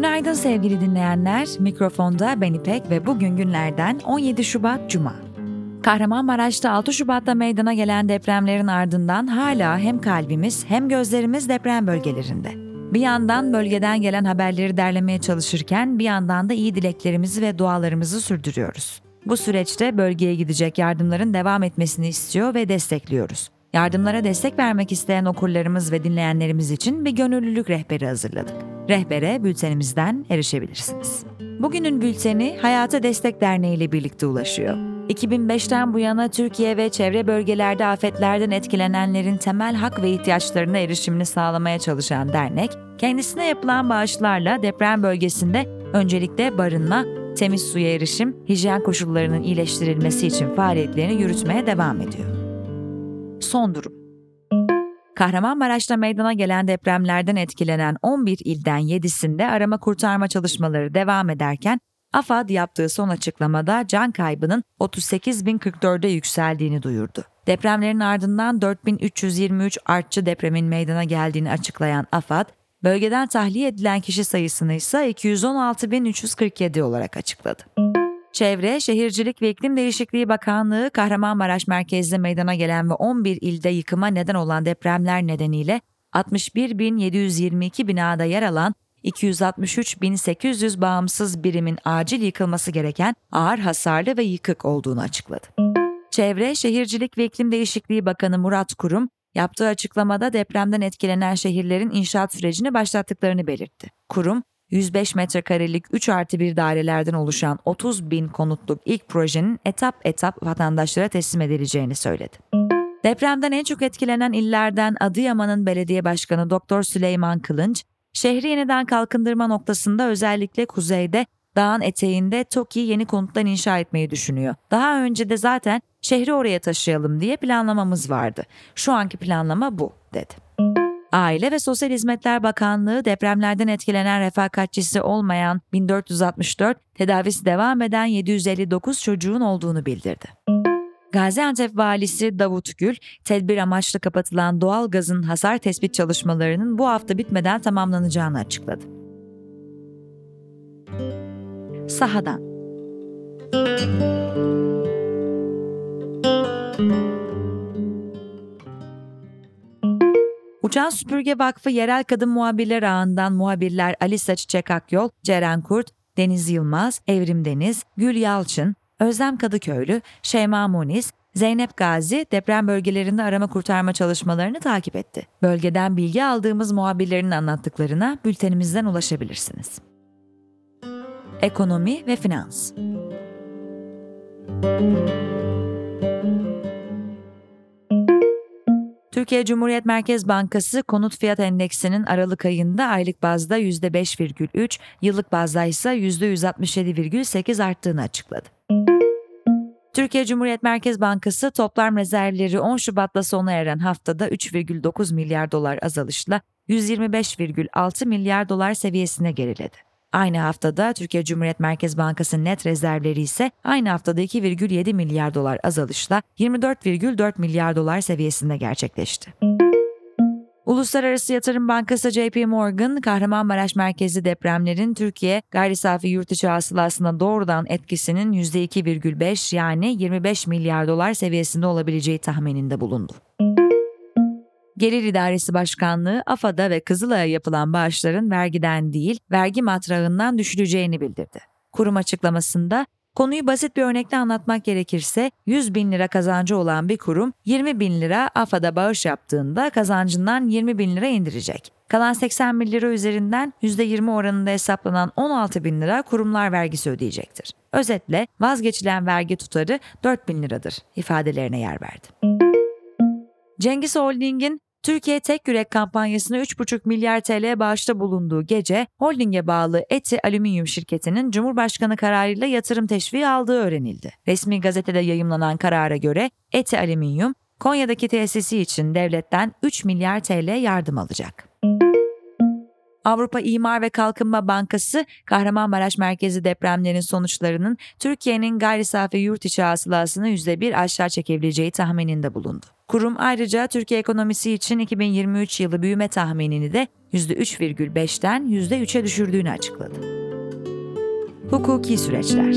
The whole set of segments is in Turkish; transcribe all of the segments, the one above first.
Günaydın sevgili dinleyenler. Mikrofonda ben İpek ve bugün günlerden 17 Şubat Cuma. Kahramanmaraş'ta 6 Şubat'ta meydana gelen depremlerin ardından hala hem kalbimiz hem gözlerimiz deprem bölgelerinde. Bir yandan bölgeden gelen haberleri derlemeye çalışırken bir yandan da iyi dileklerimizi ve dualarımızı sürdürüyoruz. Bu süreçte bölgeye gidecek yardımların devam etmesini istiyor ve destekliyoruz. Yardımlara destek vermek isteyen okurlarımız ve dinleyenlerimiz için bir gönüllülük rehberi hazırladık. Rehbere bültenimizden erişebilirsiniz. Bugünün bülteni Hayata Destek Derneği ile birlikte ulaşıyor. 2005'ten bu yana Türkiye ve çevre bölgelerde afetlerden etkilenenlerin temel hak ve ihtiyaçlarına erişimini sağlamaya çalışan dernek, kendisine yapılan bağışlarla deprem bölgesinde öncelikle barınma, temiz suya erişim, hijyen koşullarının iyileştirilmesi için faaliyetlerini yürütmeye devam ediyor. Son durum Kahramanmaraş'ta meydana gelen depremlerden etkilenen 11 ilden 7'sinde arama kurtarma çalışmaları devam ederken AFAD yaptığı son açıklamada can kaybının 38.044'e yükseldiğini duyurdu. Depremlerin ardından 4323 artçı depremin meydana geldiğini açıklayan AFAD, bölgeden tahliye edilen kişi sayısını ise 216.347 olarak açıkladı. Çevre, Şehircilik ve İklim Değişikliği Bakanlığı Kahramanmaraş merkezde meydana gelen ve 11 ilde yıkıma neden olan depremler nedeniyle 61.722 binada yer alan 263.800 bağımsız birimin acil yıkılması gereken ağır hasarlı ve yıkık olduğunu açıkladı. Çevre, Şehircilik ve İklim Değişikliği Bakanı Murat Kurum, yaptığı açıklamada depremden etkilenen şehirlerin inşaat sürecini başlattıklarını belirtti. Kurum, 105 metrekarelik 3 artı 1 dairelerden oluşan 30 bin konutluk ilk projenin etap etap vatandaşlara teslim edileceğini söyledi. Depremden en çok etkilenen illerden Adıyaman'ın belediye başkanı Doktor Süleyman Kılınç, şehri yeniden kalkındırma noktasında özellikle kuzeyde dağın eteğinde TOKİ yeni konutlar inşa etmeyi düşünüyor. Daha önce de zaten şehri oraya taşıyalım diye planlamamız vardı. Şu anki planlama bu, dedi. Aile ve Sosyal Hizmetler Bakanlığı depremlerden etkilenen refakatçisi olmayan 1464, tedavisi devam eden 759 çocuğun olduğunu bildirdi. Gaziantep Valisi Davut Gül, tedbir amaçlı kapatılan doğal gazın hasar tespit çalışmalarının bu hafta bitmeden tamamlanacağını açıkladı. Sahadan Uçan Süpürge Vakfı Yerel Kadın Muhabirler Ağı'ndan muhabirler Alisa Çiçek Akyol, Ceren Kurt, Deniz Yılmaz, Evrim Deniz, Gül Yalçın, Özlem Kadıköylü, Şeyma Muniz, Zeynep Gazi deprem bölgelerinde arama kurtarma çalışmalarını takip etti. Bölgeden bilgi aldığımız muhabirlerin anlattıklarına bültenimizden ulaşabilirsiniz. Ekonomi ve Finans Türkiye Cumhuriyet Merkez Bankası konut fiyat endeksinin Aralık ayında aylık bazda %5,3, yıllık bazda ise %167,8 arttığını açıkladı. Türkiye Cumhuriyet Merkez Bankası toplam rezervleri 10 Şubat'ta sona eren haftada 3,9 milyar dolar azalışla 125,6 milyar dolar seviyesine geriledi. Aynı haftada Türkiye Cumhuriyet Merkez Bankası net rezervleri ise aynı haftada 2,7 milyar dolar azalışla 24,4 milyar dolar seviyesinde gerçekleşti. Uluslararası Yatırım Bankası JP Morgan, Kahramanmaraş merkezli depremlerin Türkiye gayri safi yurt içi hasılasına doğrudan etkisinin %2,5 yani 25 milyar dolar seviyesinde olabileceği tahmininde bulundu. Gelir İdaresi Başkanlığı AFAD'a ve Kızılay'a yapılan bağışların vergiden değil, vergi matrağından düşüleceğini bildirdi. Kurum açıklamasında Konuyu basit bir örnekle anlatmak gerekirse 100 bin lira kazancı olan bir kurum 20 bin lira AFAD'a bağış yaptığında kazancından 20 bin lira indirecek. Kalan 80 bin lira üzerinden %20 oranında hesaplanan 16 bin lira kurumlar vergisi ödeyecektir. Özetle vazgeçilen vergi tutarı 4 bin liradır ifadelerine yer verdi. Cengiz Holding'in Türkiye Tek Yürek kampanyasına 3,5 milyar TL bağışta bulunduğu gece holdinge bağlı Eti Alüminyum şirketinin Cumhurbaşkanı kararıyla yatırım teşviği aldığı öğrenildi. Resmi gazetede yayımlanan karara göre Eti Alüminyum Konya'daki tesisi için devletten 3 milyar TL yardım alacak. Avrupa İmar ve Kalkınma Bankası, Kahramanmaraş merkezi depremlerin sonuçlarının Türkiye'nin gayri safi yurt içi hasılasını %1 aşağı çekebileceği tahmininde bulundu. Kurum ayrıca Türkiye ekonomisi için 2023 yılı büyüme tahminini de %3,5'ten %3'e düşürdüğünü açıkladı. Hukuki süreçler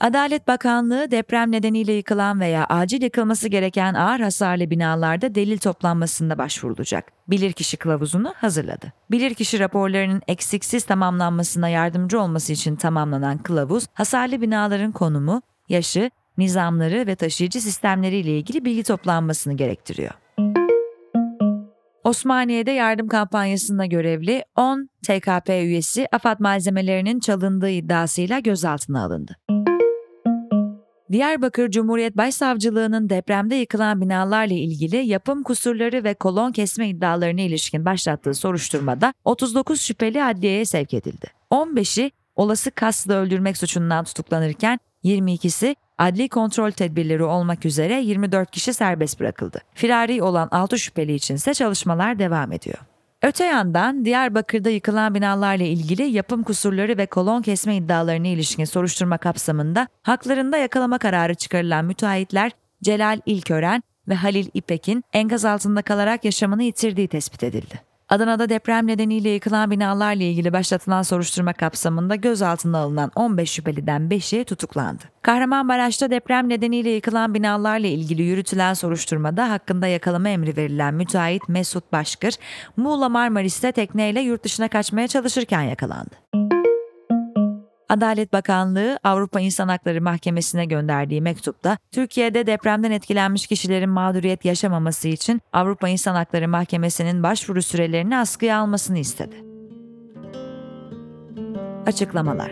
Adalet Bakanlığı deprem nedeniyle yıkılan veya acil yıkılması gereken ağır hasarlı binalarda delil toplanmasında başvurulacak. Bilirkişi kılavuzunu hazırladı. Bilirkişi raporlarının eksiksiz tamamlanmasına yardımcı olması için tamamlanan kılavuz, hasarlı binaların konumu, yaşı, nizamları ve taşıyıcı sistemleri ile ilgili bilgi toplanmasını gerektiriyor. Osmaniye'de yardım kampanyasında görevli 10 TKP üyesi AFAD malzemelerinin çalındığı iddiasıyla gözaltına alındı. Diyarbakır Cumhuriyet Başsavcılığı'nın depremde yıkılan binalarla ilgili yapım kusurları ve kolon kesme iddialarına ilişkin başlattığı soruşturmada 39 şüpheli adliyeye sevk edildi. 15'i olası kasla öldürmek suçundan tutuklanırken 22'si adli kontrol tedbirleri olmak üzere 24 kişi serbest bırakıldı. Firari olan 6 şüpheli içinse çalışmalar devam ediyor. Öte yandan Diyarbakır'da yıkılan binalarla ilgili yapım kusurları ve kolon kesme iddialarına ilişkin soruşturma kapsamında haklarında yakalama kararı çıkarılan müteahhitler Celal İlkören ve Halil İpek'in enkaz altında kalarak yaşamını yitirdiği tespit edildi. Adana'da deprem nedeniyle yıkılan binalarla ilgili başlatılan soruşturma kapsamında gözaltına alınan 15 şüpheliden 5'i tutuklandı. Kahramanmaraş'ta deprem nedeniyle yıkılan binalarla ilgili yürütülen soruşturmada hakkında yakalama emri verilen müteahhit Mesut Başkır, Muğla Marmaris'te tekneyle yurt dışına kaçmaya çalışırken yakalandı. Adalet Bakanlığı Avrupa İnsan Hakları Mahkemesi'ne gönderdiği mektupta Türkiye'de depremden etkilenmiş kişilerin mağduriyet yaşamaması için Avrupa İnsan Hakları Mahkemesi'nin başvuru sürelerini askıya almasını istedi. Açıklamalar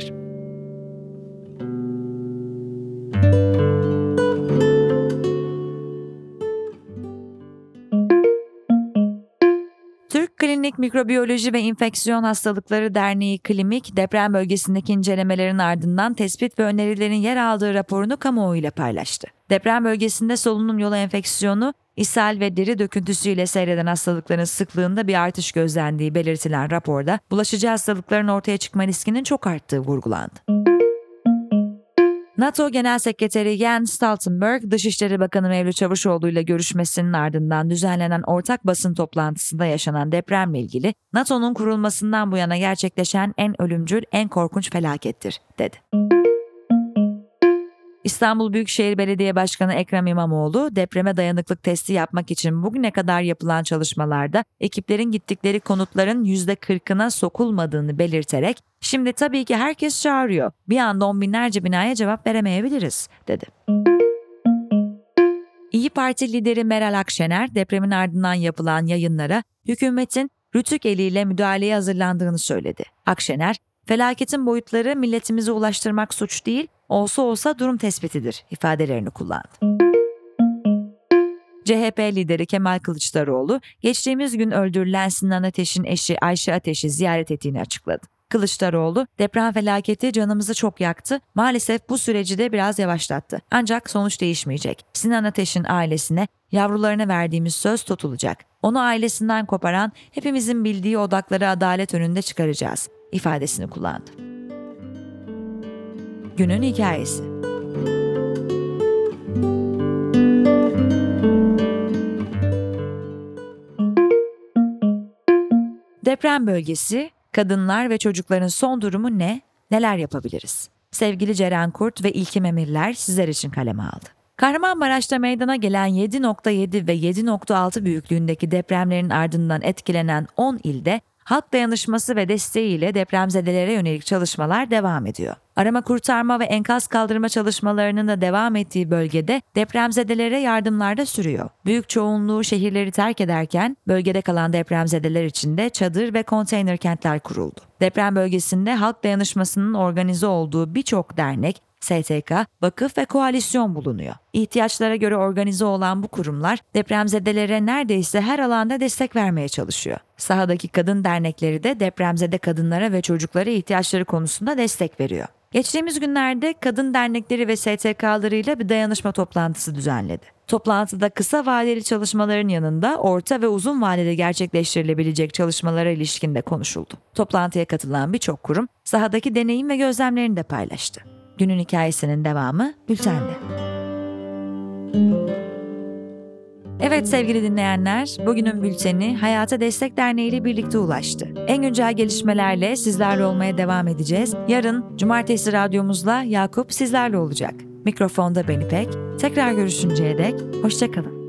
Türk Klinik Mikrobiyoloji ve İnfeksiyon Hastalıkları Derneği Klimik, deprem bölgesindeki incelemelerin ardından tespit ve önerilerin yer aldığı raporunu kamuoyuyla paylaştı. Deprem bölgesinde solunum yolu enfeksiyonu, ishal ve deri döküntüsüyle seyreden hastalıkların sıklığında bir artış gözlendiği belirtilen raporda, bulaşıcı hastalıkların ortaya çıkma riskinin çok arttığı vurgulandı. NATO Genel Sekreteri Jens Stoltenberg, Dışişleri Bakanı Mevlüt Çavuşoğlu ile görüşmesinin ardından düzenlenen ortak basın toplantısında yaşanan depremle ilgili NATO'nun kurulmasından bu yana gerçekleşen en ölümcül, en korkunç felakettir, dedi. İstanbul Büyükşehir Belediye Başkanı Ekrem İmamoğlu depreme dayanıklık testi yapmak için bugüne kadar yapılan çalışmalarda ekiplerin gittikleri konutların %40'ına sokulmadığını belirterek şimdi tabii ki herkes çağırıyor. Bir anda on binlerce binaya cevap veremeyebiliriz dedi. İyi Parti lideri Meral Akşener depremin ardından yapılan yayınlara hükümetin rütük eliyle müdahaleye hazırlandığını söyledi. Akşener, felaketin boyutları milletimize ulaştırmak suç değil, olsa olsa durum tespitidir ifadelerini kullandı. CHP lideri Kemal Kılıçdaroğlu, geçtiğimiz gün öldürülen Sinan Ateş'in eşi Ayşe Ateş'i ziyaret ettiğini açıkladı. Kılıçdaroğlu, deprem felaketi canımızı çok yaktı, maalesef bu süreci de biraz yavaşlattı. Ancak sonuç değişmeyecek. Sinan Ateş'in ailesine, yavrularına verdiğimiz söz tutulacak. Onu ailesinden koparan, hepimizin bildiği odakları adalet önünde çıkaracağız ifadesini kullandı. Günün hikayesi. Deprem bölgesi, kadınlar ve çocukların son durumu ne? Neler yapabiliriz? Sevgili Ceren Kurt ve İlkim Emirler sizler için kaleme aldı. Kahramanmaraş'ta meydana gelen 7.7 ve 7.6 büyüklüğündeki depremlerin ardından etkilenen 10 ilde halk dayanışması ve desteğiyle depremzedelere yönelik çalışmalar devam ediyor. Arama kurtarma ve enkaz kaldırma çalışmalarının da devam ettiği bölgede depremzedelere yardımlar da sürüyor. Büyük çoğunluğu şehirleri terk ederken bölgede kalan depremzedeler için de çadır ve konteyner kentler kuruldu. Deprem bölgesinde halk dayanışmasının organize olduğu birçok dernek, STK, vakıf ve koalisyon bulunuyor. İhtiyaçlara göre organize olan bu kurumlar depremzedelere neredeyse her alanda destek vermeye çalışıyor. Sahadaki kadın dernekleri de depremzede kadınlara ve çocuklara ihtiyaçları konusunda destek veriyor. Geçtiğimiz günlerde kadın dernekleri ve STK'larıyla bir dayanışma toplantısı düzenledi. Toplantıda kısa vadeli çalışmaların yanında orta ve uzun vadede gerçekleştirilebilecek çalışmalara ilişkin de konuşuldu. Toplantıya katılan birçok kurum sahadaki deneyim ve gözlemlerini de paylaştı. Günün hikayesinin devamı bültende. Evet sevgili dinleyenler, bugünün bülteni Hayata Destek Derneği ile birlikte ulaştı. En güncel gelişmelerle sizlerle olmaya devam edeceğiz. Yarın Cumartesi radyomuzla Yakup sizlerle olacak. Mikrofonda ben İpek. Tekrar görüşünceye dek hoşçakalın.